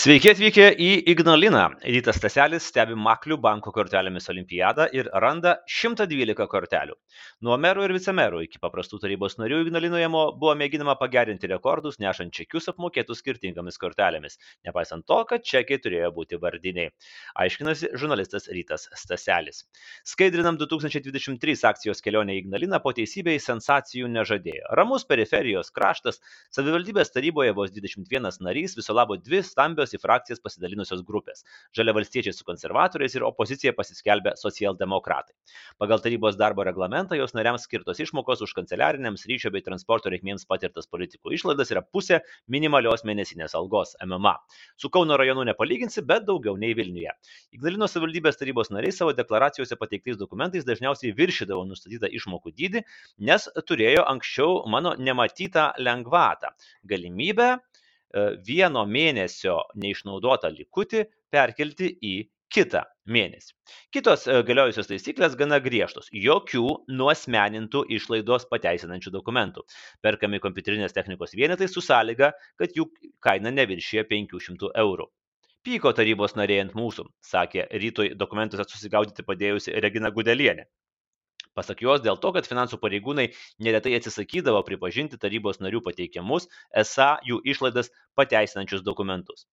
Sveiki atvykę į Ignaliną. Rytas Taselis stebi Maklių banko kortelėmis olimpiadą ir randa 112 kortelių. Nuo merų ir vicemerų iki paprastų tarybos narių Ignalinoje buvo mėginama pagerinti rekordus, nešant čekius apmokėtus skirtingomis kortelėmis, nepaisant to, kad čekiai turėjo būti vardiniai. Aiškinasi žurnalistas Rytas Staselis. Skaidrinam 2023 akcijos kelionę į Ignaliną po teisybei sensacijų nežadėjo. Ramus periferijos kraštas, savivaldybės taryboje vos 21 narys, viso labo dvi stambios stambios į frakcijas pasidalinusios grupės - žaliavalstiečiai su konservatoriais ir opozicija pasiskelbė socialdemokratai. Pagal tarybos darbo reglamentą jos nariams skirtos išmokos už kanceliariniams ryšio bei transporto reikmėms patirtas politikų išlaidas yra pusė minimalios mėnesinės algos MMA. Su Kauno rajonu nepalyginsi, bet daugiau nei Vilniuje. Ignalino savivaldybės tarybos nariai savo deklaracijose pateiktais dokumentais dažniausiai viršydavo nustatytą išmokų dydį, nes turėjo anksčiau mano nematytą lengvatą - galimybę vieno mėnesio neišnaudotą likutį perkelti į kitą mėnesį. Kitos e, galiojusios taisyklės gana griežtos. Jokių nuosmenintų išlaidos pateisinančių dokumentų. Perkami kompiuterinės technikos vienetai su sąlyga, kad jų kaina neviršyje 500 eurų. Pyko tarybos narė ant mūsų, sakė rytoj dokumentuose susigaudyti padėjusi Regina Gudelienė. Pasak jos, dėl to, kad finansų pareigūnai neretai atsisakydavo pripažinti tarybos narių pateikiamus, esą jų išlaidas pateisinančius dokumentus.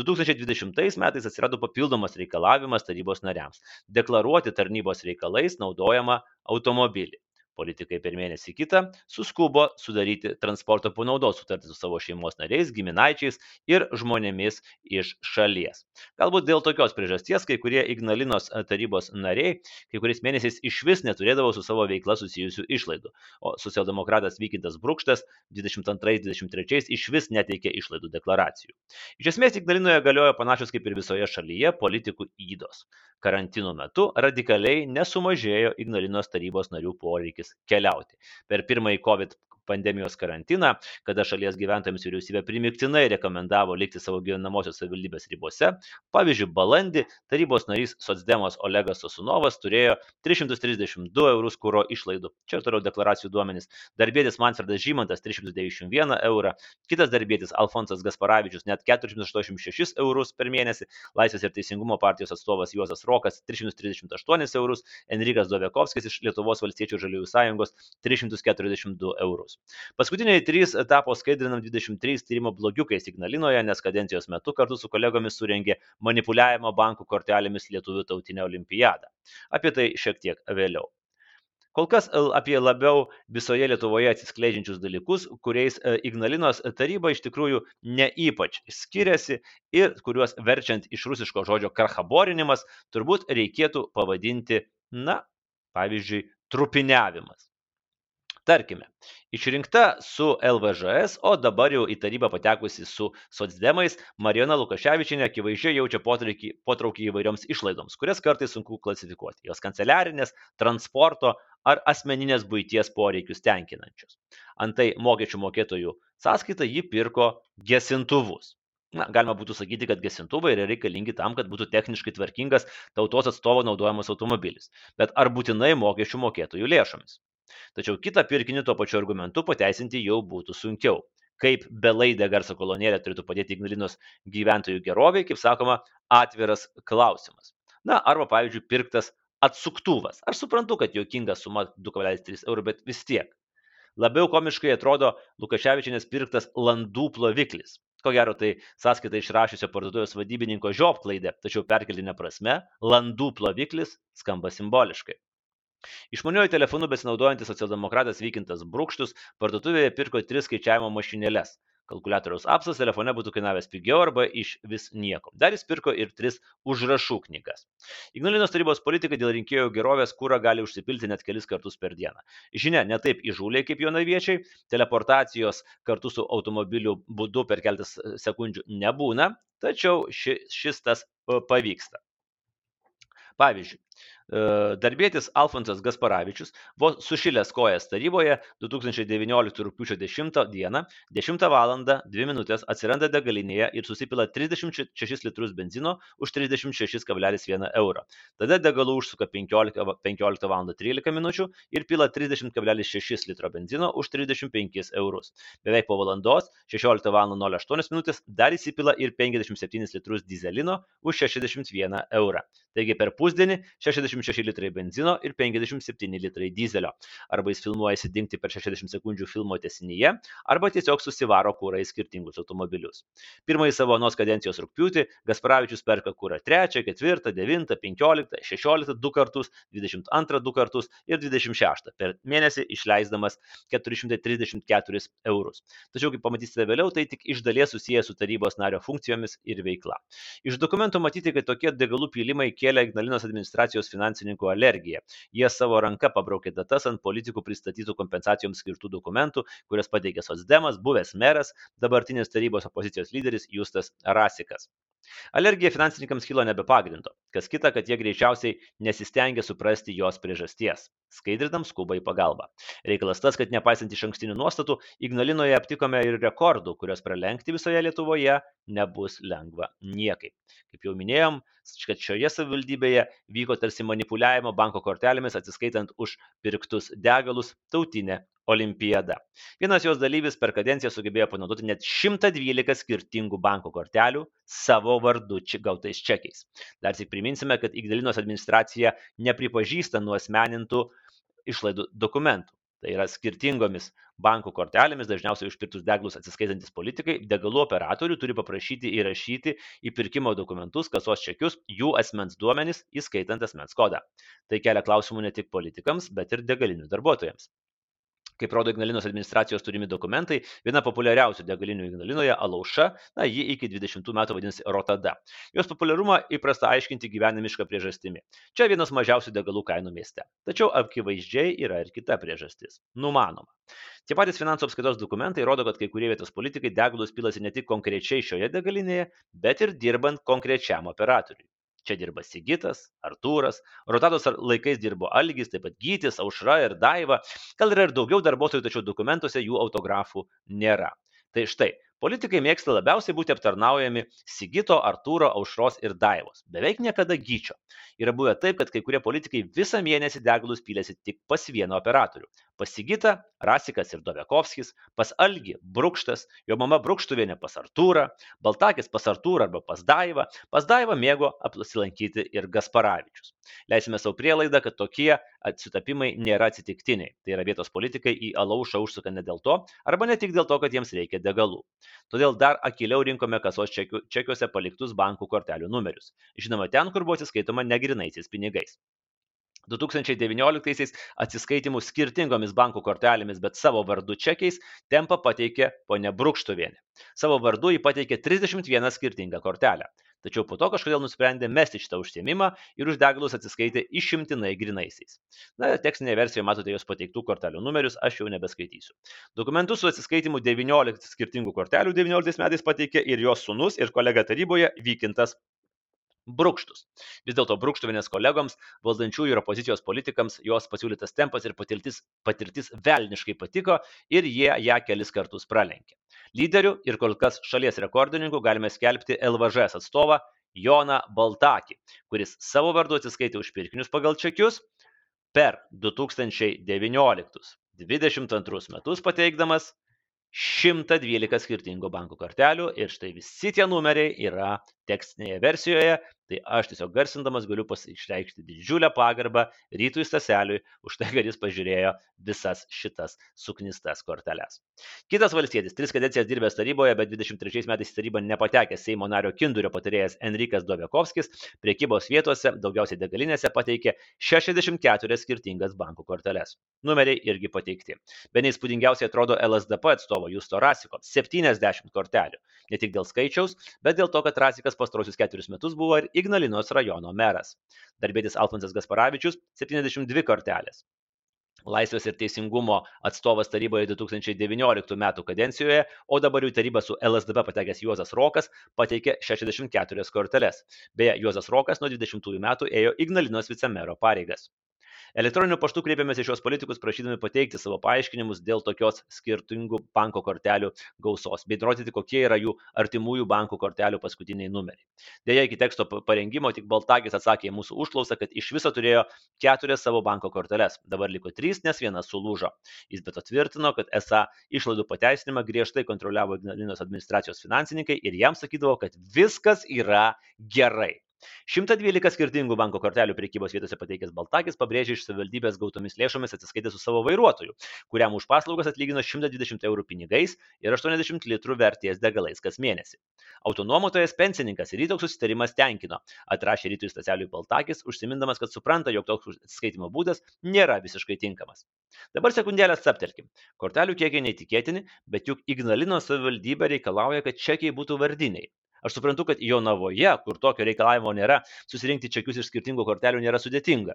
2020 metais atsirado papildomas reikalavimas tarybos nariams - deklaruoti tarnybos reikalais naudojamą automobilį. Politikai per mėnesį kitą suskubo sudaryti transporto panaudos sutartį su savo šeimos nariais, giminaičiais ir žmonėmis iš šalies. Galbūt dėl tokios priežasties kai kurie Ignalinos tarybos nariai kai kuriais mėnesiais iš vis neturėdavo su savo veikla susijusių išlaidų, o socialdemokratas Vykintas Brukštas 22-23 iš vis neteikė išlaidų deklaracijų. Iš esmės Ignalinoje galiojo panašios kaip ir visoje šalyje politikų įdos. Karantino metu radikaliai nesumažėjo Ignalinos tarybos narių poreikis keliauti. Per pirmąjį COVID pandemijos karantiną, kada šalies gyventojams vyriausybė primiktinai rekomendavo likti savo gyvenamosios savivaldybės ribose. Pavyzdžiui, balandį tarybos narys Sotsdemos Olegas Sosunovas turėjo 332 eurus kūro išlaidų. Čia toliau deklaracijų duomenys. Darbėtis Manfredas Žymantas 391 eurą, kitas darbėtis Alfonsas Gasparavičius net 486 eurus per mėnesį, Laisvės ir Teisingumo partijos atstovas Juozas Rokas 338 eurus, Enrikas Dovekovskis iš Lietuvos valstiečių žaliųjų sąjungos 342 eurus metus. Paskutiniai trys tapo skaidrinam 23 tyrimo blogiukais Ignalinoje, nes kadencijos metu kartu su kolegomis surengė manipuliavimo bankų kortelėmis Lietuvių tautinę olimpiadą. Apie tai šiek tiek vėliau. Kol kas apie labiau visoje Lietuvoje atsiskleidžiančius dalykus, kuriais e, Ignalinos taryba iš tikrųjų ne ypač skiriasi ir kuriuos verčiant iš rusiško žodžio karhaborinimas turbūt reikėtų pavadinti, na, pavyzdžiui, trupiniavimas. Tarkime, išrinkta su LVŽS, o dabar jau į tarybą patekusi su socdemais, Marijona Lukaševičinė akivaizdžiai jaučia potraukį, potraukį įvairioms išlaidoms, kurias kartais sunku klasifikuoti. Jos kanceliarinės, transporto ar asmeninės būties poreikius tenkinančios. Antai mokesčių mokėtojų sąskaita ji pirko gesintuvus. Na, galima būtų sakyti, kad gesintuvai yra reikalingi tam, kad būtų techniškai tvarkingas tautos atstovo naudojamas automobilis. Bet ar būtinai mokesčių mokėtojų lėšomis? Tačiau kitą pirkinį tuo pačiu argumentu pateisinti jau būtų sunkiau. Kaip belaidė garso kolonėlė turėtų padėti Ignalinos gyventojų geroviai, kaip sakoma, atviras klausimas. Na, arba pavyzdžiui, pirktas atsuktuvas. Aš suprantu, kad jokinga suma 2,3 eurų, bet vis tiek. Labiau komiškai atrodo Lukaševičinės pirktas landų ploviklis. Ko gero, tai sąskaita išrašiusio parduotuvės vadybininko žiopklaidė, tačiau perkelinė prasme, landų ploviklis skamba simboliškai. Išmaniuoju telefonu besinaudojantis socialdemokratas Vykintas Brukštus parduotuvėje pirko tris skaičiavimo mašinėles. Kalkulatoriaus apsas telefone būtų kainavęs pigiau arba iš vis nieko. Dar jis pirko ir tris užrašų knygas. Ignalinos tarybos politikai dėl rinkėjų gerovės kūrą gali užsipilti net kelis kartus per dieną. Žinia, ne taip įžūliai kaip jonaviečiai, teleportacijos kartu su automobiliu būdu per keltas sekundžių nebūna, tačiau ši, šis tas pavyksta. Pavyzdžiui, Darbėtis Alfonsas Gasparavičius vos sušilęs kojas taryboje 2019 rūpiučio 10 dieną 10 val. 2 minutės atsiranda degalinėje ir susipila 36 litrus benzino už 36,1 eurą. Tada degalų užsuka 15, 15 val. 13 minučių ir pila 30,6 litro benzino už 35 eurus. Beveik po valandos 16 val. 08 minutės dar įsipila ir 57 litrus dizelino už 61 eurą. Taigi per pusdienį 60 66 litrai benzino ir 57 litrai dizelio. Arba jis filmuojasi dingti per 60 sekundžių filmo tesinyje, arba tiesiog susivaro kūrą į skirtingus automobilius. Pirmąjį savo anos kadencijos rūpiutį Gasparavičius perka kūrą 3, 4, 9, 15, 16 du kartus, 22 du kartus ir 26 per mėnesį išleisdamas 434 eurus. Tačiau, kaip pamatysite vėliau, tai tik iš dalies susijęs su tarybos nario funkcijomis ir veikla. Iš dokumentų matyti, kad tokie degalų pylimai kėlė Ignalinos administracijos finansų finansininkų alergija. Jie savo ranka pabraukė datas ant politikų pristatytų kompensacijoms skirtų dokumentų, kurias pateikė Sosdemas, buvęs meras, dabartinės tarybos opozicijos lyderis Justas Rasikas. Alergija finansininkams kilo nebe pagrindo, kas kita, kad jie greičiausiai nesistengia suprasti jos priežasties. Skaidrinam skuba į pagalbą. Reikalas tas, kad nepaisant iš ankstinių nuostatų, Ignalinoje aptikome ir rekordų, kurios pralenkti visoje Lietuvoje nebus lengva niekaip. Kaip jau minėjom, kad šioje savivaldybėje vyko tarsi manipuliavimo banko kortelėmis atsiskaitant už pirktus degalus tautinė olimpiada. Vienas jos dalyvis per kadenciją sugebėjo panaudoti net 112 skirtingų banko kortelių savo vardu gautais čekiais. Dar tik priminsime, kad Igdalinos administracija nepripažįsta nuosmenintų išlaidų dokumentų. Tai yra skirtingomis bankų kortelėmis, dažniausiai užpirktus deglus atsiskaitantis politikai, degalų operatorių turi paprašyti įrašyti į pirkimo dokumentus kasos čekius jų asmens duomenys, įskaitant asmens kodą. Tai kelia klausimų ne tik politikams, bet ir degalinių darbuotojams. Kaip rodo Ignalinos administracijos turimi dokumentai, viena populiariausių degalinių Ignalinoje - Alauša, na, ji iki 20 metų vadinasi Rotada. Jos populiarumą įprasta aiškinti gyvenimišką priežastimi. Čia vienas mažiausių degalų kainų mieste. Tačiau akivaizdžiai yra ir kita priežastis - numanoma. Tie patys finansų apskaitos dokumentai rodo, kad kai kurie vietos politikai degalus pilasi ne tik konkrečiai šioje degalinėje, bet ir dirbant konkrečiam operatoriui. Čia dirba Sigitas, Artūras, rotatos laikais dirbo Algis, taip pat Gytis, Aušra ir Daiva. Gal yra ir daugiau darbuotojų, tačiau dokumentuose jų autografų nėra. Tai štai, Politikai mėgsta labiausiai būti aptarnaujami Sigito, Artūro, Aušros ir Daivos. Beveik niekada gyčio. Yra buvę taip, kad kai kurie politikai visą mėnesį degalus pylėsi tik pas vieną operatorių. Pas Sigitą Rasikas ir Dovekovskis, pas Algi Brukštas, jo mama Brukštuvienė pas Artūrą, Baltakis pas Artūrą arba pas Daivą, pas Daivą mėgo apsilankyti ir Gasparavičius. Leisime savo prielaidą, kad tokie atsitapimai nėra atsitiktiniai. Tai yra vietos politikai į alaušą užsuka ne dėl to, arba ne tik dėl to, kad jiems reikia degalų. Todėl dar akiliau rinkome kasos čekiu, čekiuose paliktus bankų kortelių numerius. Žinoma, ten, kur buvo atsiskaitoma negrinaisiais pinigais. 2019 atsiskaitimų skirtingomis bankų kortelėmis, bet savo vardu čekiais tempą pateikė ponia Brukštuvienė. Savo vardu jį pateikė 31 skirtingą kortelę. Tačiau po to kažkodėl nusprendė mesti šitą užsiemimą ir už degalus atsiskaitė išimtinai grinaisiais. Na, tekstinėje versijoje matote jos pateiktų kortelių numerius, aš jau nebeskaitysiu. Dokumentus su atsiskaitimu 19 skirtingų kortelių 19 metais pateikė ir jos sunus ir kolega taryboje Vykintas Brukštus. Vis dėlto Brukštuvinės kolegoms, valdančiųjų ir opozicijos politikams jos pasiūlytas tempas ir patirtis, patirtis velniškai patiko ir jie ją kelis kartus pralenkė. Lyderiu ir kol kas šalies rekordininku galime skelbti LVŽS atstovą Joną Baltakį, kuris savo vardu atsiskaitė už pirkinius pagal čekius per 2019-2022 metus pateikdamas 112 skirtingų bankų kortelių ir štai visi tie numeriai yra tekstinėje versijoje, tai aš tiesiog garsindamas galiu išreikšti didžiulę pagarbą rytui Staseliui už tai, kad jis pažiūrėjo visas šitas suknistas korteles. Kitas valstietis, tris kadencijas dirbęs taryboje, bet 23 metais į tarybą nepatekęs Seimo nario Kindurio patarėjas Enrikas Dovekovskis, priekybos vietose, daugiausiai degalinėse pateikė 64 skirtingas bankų korteles. Numeriai irgi pateikti. Be neįspūdingiausiai atrodo LSDP atstovo Justo Rasiko - 70 kortelių. Ne tik dėl skaičiaus, bet dėl to, kad Rasikas per pastarosius keturis metus buvo ir Ignalinos rajono meras. Darbėtis Alfonsas Gasparavičius - 72 kortelės. Laisvės ir teisingumo atstovas taryboje 2019 m. kadencijoje, o dabar jų taryba su LSDB patekęs Juozas Rokas pateikė 64 korteles. Beje, Juozas Rokas nuo 20 metų ėjo Ignalinos vicemero pareigas. Elektroniniu paštu kreipėmės į šios politikus prašydami pateikti savo paaiškinimus dėl tokios skirtingų banko kortelių gausos, bei nurodyti, kokie yra jų artimųjų banko kortelių paskutiniai numeriai. Deja, iki teksto parengimo tik Baltagis atsakė į mūsų užklausą, kad iš viso turėjo keturias savo banko korteles, dabar liko trys, nes viena sulūžo. Jis bet tvirtino, kad esą išlaidų pateisinimą griežtai kontroliavo Ignalinos administracijos finansininkai ir jam sakydavo, kad viskas yra gerai. 112 skirtingų banko kortelių prekybos vietose pateikęs Baltakis pabrėžė iš savivaldybės gautomis lėšomis atsiskaitė su savo vairuotoju, kuriam už paslaugas atlygino 120 eurų pinigais ir 80 litrų vertės degalais kas mėnesį. Autonuomotojas pensininkas ir rytoks susitarimas tenkino, atrašė rytui specialiui Baltakis, užsimindamas, kad supranta, jog toks atsiskaitimo būdas nėra visiškai tinkamas. Dabar sekundėlę aptarkim. Kortelių kiekiai neįtikėtini, bet juk Ignalino savivaldybė reikalauja, kad čekiai būtų vardiniai. Aš suprantu, kad Jonavoje, kur tokio reikalavimo nėra, susirinkti čekius iš skirtingų kortelių nėra sudėtinga.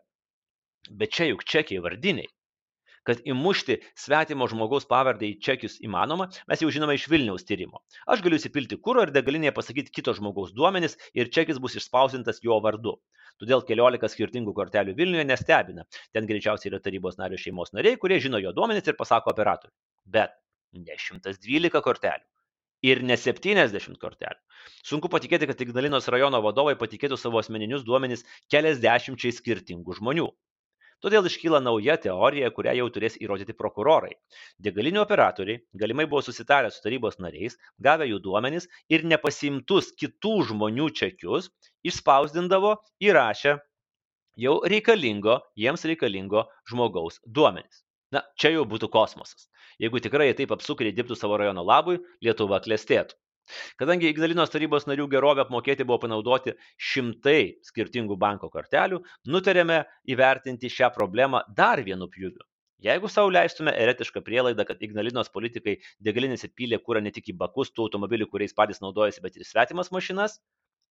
Bet čia juk čekiai vardiniai. Kad įmušti svetimo žmogaus pavardę į čekius įmanoma, mes jau žinome iš Vilniaus tyrimo. Aš galiu įsipilti kūro ir degalinėje pasakyti kito žmogaus duomenis ir čekis bus išspausintas jo vardu. Todėl keliolika skirtingų kortelių Vilniuje nestebina. Ten greičiausiai yra tarybos nario šeimos nariai, kurie žino jo duomenis ir pasako operatoriui. Bet ne 112 kortelių ir ne 70 kortelių. Sunku patikėti, kad Ignalinos rajono vadovai patikėtų savo asmeninius duomenis keliasdešimčiai skirtingų žmonių. Todėl iškyla nauja teorija, kurią jau turės įrodyti prokurorai. Degalinių operatoriai galimai buvo susitarę su tarybos nariais, gavę jų duomenis ir nepasimtus kitų žmonių čekius išspausdindavo įrašę jau reikalingo, jiems reikalingo žmogaus duomenis. Na, čia jau būtų kosmosas. Jeigu tikrai taip apsukriai dirbtų savo rajono labui, Lietuva klestėtų. Kadangi Ignalinos tarybos narių gerovę apmokėti buvo panaudoti šimtai skirtingų banko kortelių, nutarėme įvertinti šią problemą dar vienu pjūviu. Jeigu savo leistume eretišką prielaidą, kad Ignalinos politikai degalinėse pylė kūrą ne tik į bakus tų automobilių, kuriais patys naudojasi, bet ir svetimas mašinas,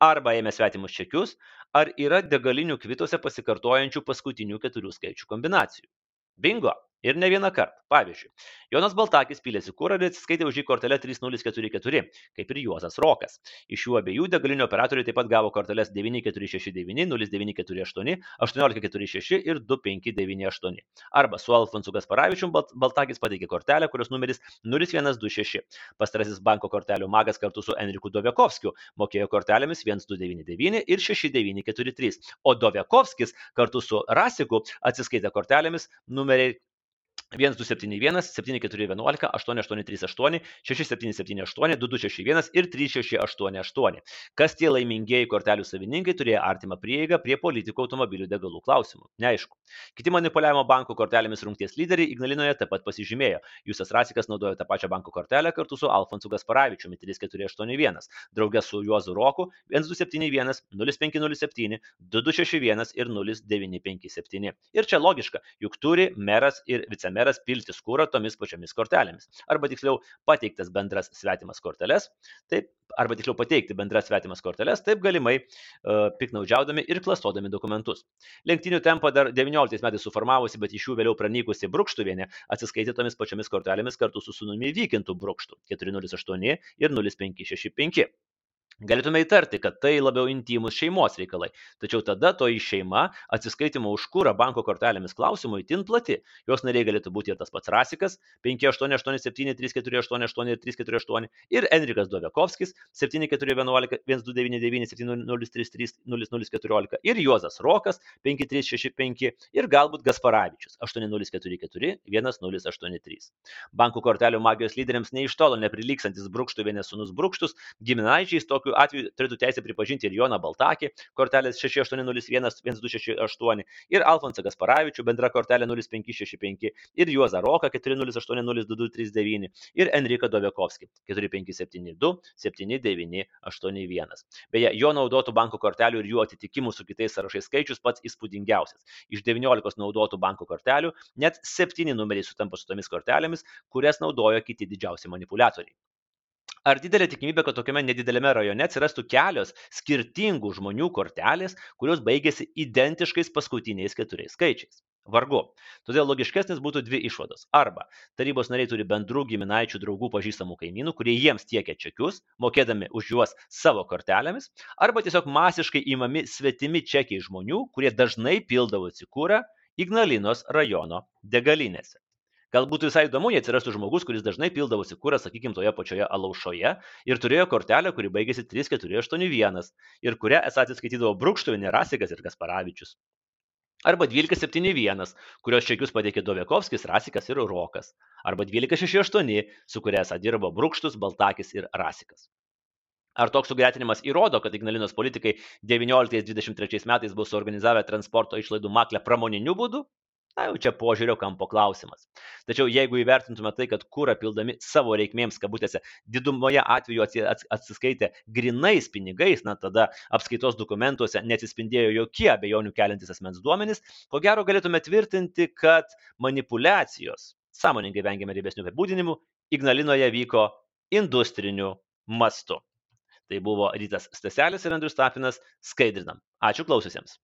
arba ėmė svetimus čekius, ar yra degalinių kvituose pasikartojančių paskutinių keturių skaičių kombinacijų. Bingo! Ir ne vieną kartą. Pavyzdžiui, Jonas Baltakis pylėsi kurą ir atsiskaitė už jį kortelę 3044, kaip ir Juozas Rokas. Iš šių abiejų degalinių operatoriai taip pat gavo korteles 9469, 0948, 1846 ir 2598. Arba su Alfonsu Gasparavičium Baltakis pateikė kortelę, kurios numeris 0126. Pastarasis banko kortelių magas kartu su Enriku Dovekovskiu mokėjo kortelėmis 1299 ir 6943, o Dovekovskis kartu su Rasiku atsiskaitė kortelėmis numeriai 1271, 7411, 8838, 6778, 2261 ir 3688. Kas tie laimingieji kortelių savininkai turėjo artimą prieigą prie politikų automobilių degalų klausimų? Neaišku. Kiti manipuliavimo bankų kortelėmis rungties lyderiai Ignalinoje taip pat pasižymėjo. Jusas Rasikas naudojo tą pačią banko kortelę kartu su Alfonsu Gasparavičiumi 3481, draugė su Juozu Roku 1271, 0507, 2261 ir 0957. Ir čia logiška, juk turi meras ir vicemeras vicemeras piltis kūrą tomis pačiomis kortelėmis. Arba tiksliau pateiktas bendras svetimas korteles, taip, arba tiksliau pateikti bendras svetimas korteles, taip galimai uh, piknaudžiaudami ir klastodami dokumentus. Lenktynių tempo dar 19 metais suformavusi, bet iš jų vėliau pranykusi Brukštuvienė atsiskaitė tomis pačiomis kortelėmis kartu su sunumi vykintų Brukštų 408 ir 0565. Galėtume įtarti, kad tai labiau intimus šeimos reikalai, tačiau tada toji šeima atsiskaitimo už kūrą banko kortelėmis klausimų įtin plati. Jos nariai galėtų būti ir tas pats Rasikas 5887 3488 ir 348 ir Enrikas Dovekovskis 7411 1299 7033 0014 ir Juozas Rokas 5365 ir galbūt Gasparavičius 8044 1083. Bankų kortelių magijos lyderiams nei iš tolo neprilyksantis Brukštuvienės sunus Brukštus, giminaičiais tokiu tokiu atveju turėtų teisę pripažinti ir Joną Baltakį, kortelės 6801-1268, ir Alfonsą Gasparavičių, bendra kortelė 0565, ir Juozą Roką 40802239, ir Enriką Dovekovskį 4572 7981. Beje, jo naudotų banko kortelių ir jų atitikimų su kitais sąrašais skaičius pats įspūdingiausias. Iš 19 naudotų banko kortelių net 7 numeriai sutampa su tomis kortelėmis, kurias naudojo kiti didžiausi manipuliatoriai ar didelė tikimybė kad tokiame nedideliame rajone atsirastų kelios skirtingų žmonių kortelės kurios baigiasi identiškais paskutiniais keturiais skaičiais Vargu. Todėl logiškesnis būtų dvi išvados. Arba tarybos nariai turi bendrų giminaičių, draugų, pažįstamų kaimynų, kurie jiems tiekia čekius, mokėdami už juos savo kortelėmis, arba tiesiog masiškai įmami svetimi čekiai žmonių, kurie dažnai pildavosi kūrą Ignalinos rajono degalinėse. Galbūt visai įdomu, jei atsirastų žmogus, kuris dažnai pildavosi kūrą, sakykime, toje pačioje alaušoje ir turėjo kortelę, kuri baigėsi 3481 ir kurią esą atsiskaitydavo Brukštovinė, Rasikas ir Gasparavičius arba 1271, kurios čekius pateikė Dovekovskis, Rasikas ir Rokas, arba 1268, su kuria esą dirbo Brukštus, Baltakis ir Rasikas. Ar toks sugretinimas įrodo, kad Ignalinos politikai 19-23 metais buvo suorganizavę transporto išlaidų maklę pramoniniu būdu? Na jau čia požiūrio kampo klausimas. Tačiau jeigu įvertintume tai, kad kūrą pildami savo reikmėms, kabutėse, didumoje atveju atsiskaitė grinais pinigais, na tada apskaitos dokumentuose neatsispindėjo jokie abejonių keliantis asmens duomenys, ko gero galėtume tvirtinti, kad manipulacijos, sąmoningai vengiame ribesnių apibūdinimų, Ignalinoje vyko industriniu mastu. Tai buvo Rytas Staselis ir Andrius Tapinas skaidrinam. Ačiū klaususiems.